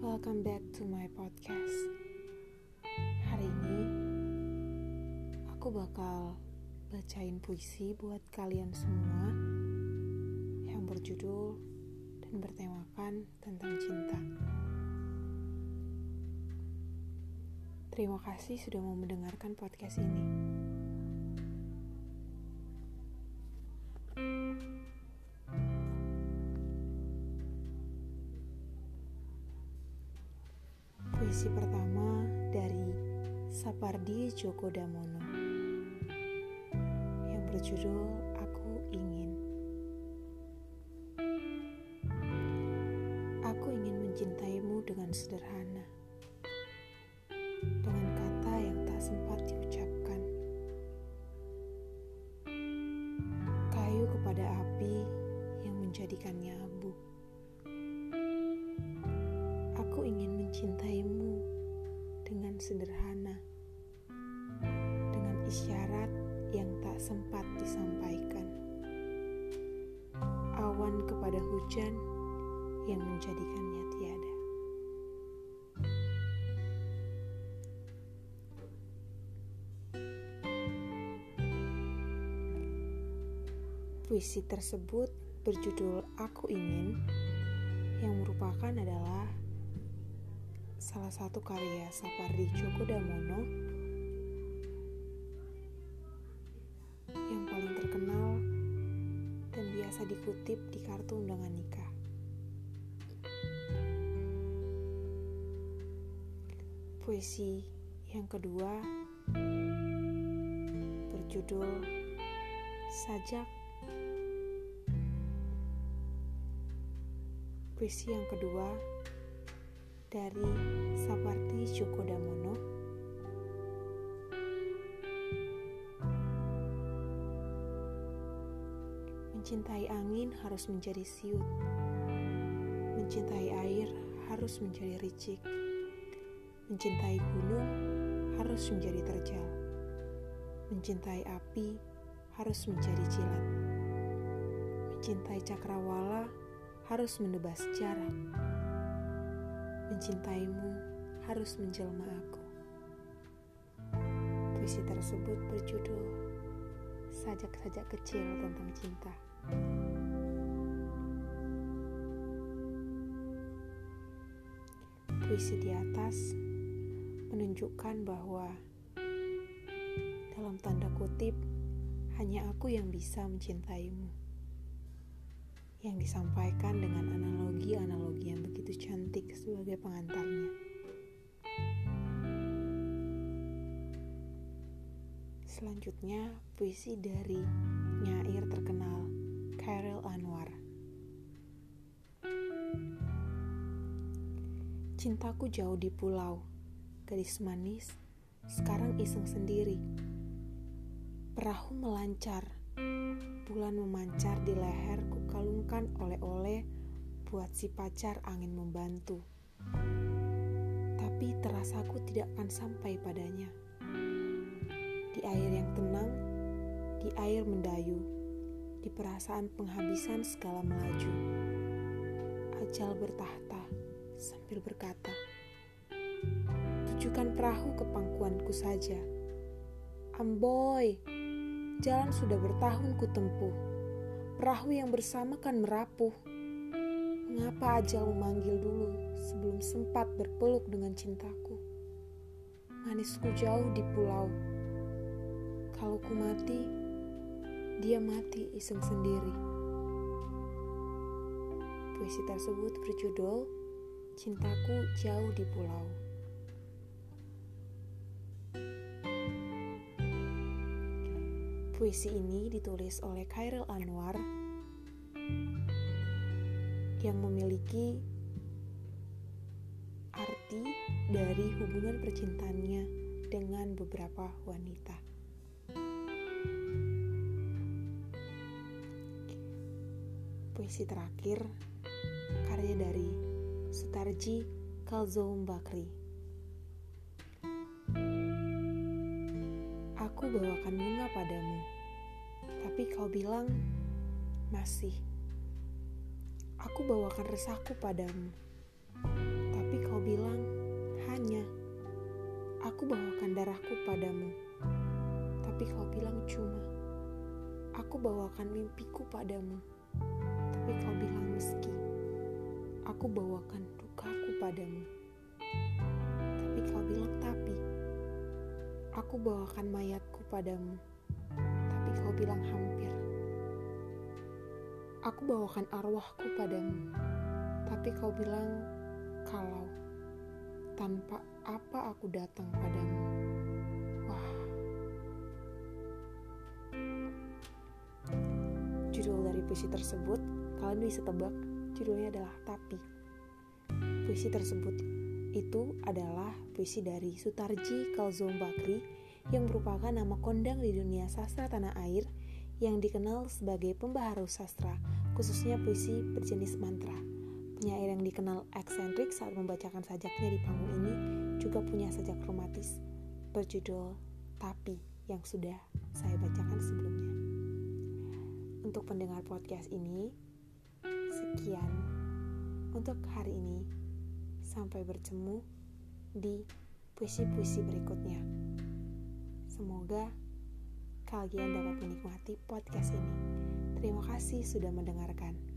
Welcome back to my podcast. Hari ini aku bakal bacain puisi buat kalian semua yang berjudul dan bertemakan tentang cinta. Terima kasih sudah mau mendengarkan podcast ini. Puisi pertama dari Sapardi Djoko Damono yang berjudul Aku Ingin. Aku ingin mencintaimu dengan sederhana, dengan kata yang tak sempat diucapkan. Kayu kepada api yang menjadikannya sempat disampaikan. Awan kepada hujan yang menjadikannya tiada. Puisi tersebut berjudul Aku Ingin yang merupakan adalah salah satu karya Sapardi Djoko Damono terkenal dan biasa dikutip di kartu undangan nikah. Puisi yang kedua berjudul Sajak Puisi yang kedua dari Sapardi Djoko Damono Mencintai angin harus menjadi siut. Mencintai air harus menjadi ricik. Mencintai gunung harus menjadi terjal. Mencintai api harus menjadi jilat. Mencintai cakrawala harus menebas jarak. Mencintaimu harus menjelma aku. Puisi tersebut berjudul Sajak-sajak kecil tentang cinta. Puisi di atas menunjukkan bahwa dalam tanda kutip hanya aku yang bisa mencintaimu yang disampaikan dengan analogi-analogi yang begitu cantik sebagai pengantarnya. Selanjutnya, puisi dari nyair terkenal Khairil Anwar. Cintaku jauh di pulau, gadis manis, sekarang iseng sendiri. Perahu melancar, bulan memancar di leher ku kalungkan oleh-oleh buat si pacar angin membantu. Tapi terasaku tidak akan sampai padanya. Di air yang tenang, di air mendayu, di perasaan penghabisan segala melaju. Ajal bertahta sambil berkata, Tujukan perahu ke pangkuanku saja. Amboy, jalan sudah bertahun ku tempuh. Perahu yang bersama kan merapuh. Mengapa ajal memanggil dulu sebelum sempat berpeluk dengan cintaku? Manisku jauh di pulau. Kalau ku mati, dia mati iseng sendiri. Puisi tersebut berjudul Cintaku Jauh di Pulau. Puisi ini ditulis oleh Khairil Anwar yang memiliki arti dari hubungan percintaannya dengan beberapa wanita. Puisi terakhir karya dari Sutarji Kalzoum Bakri. Aku bawakan bunga padamu, tapi kau bilang masih. Aku bawakan resahku padamu, tapi kau bilang hanya. Aku bawakan darahku padamu, tapi kau bilang cuma. Aku bawakan mimpiku padamu, tapi kau bilang meski. Aku bawakan dukaku padamu, tapi kau bilang tapi. Aku bawakan mayatku padamu, tapi kau bilang hampir. Aku bawakan arwahku padamu, tapi kau bilang kalau tanpa apa aku datang padamu. Wah. Judul dari puisi tersebut, kalian bisa tebak, judulnya adalah Tapi. Puisi tersebut itu adalah puisi dari Sutarji Kalzom Bakri yang merupakan nama kondang di dunia sastra tanah air yang dikenal sebagai pembaharu sastra, khususnya puisi berjenis mantra. Penyair yang dikenal eksentrik saat membacakan sajaknya di panggung ini juga punya sajak romantis berjudul Tapi yang sudah saya bacakan sebelumnya. Untuk pendengar podcast ini, sekian untuk hari ini. Sampai bertemu di puisi-puisi berikutnya. Semoga kalian dapat menikmati podcast ini. Terima kasih sudah mendengarkan.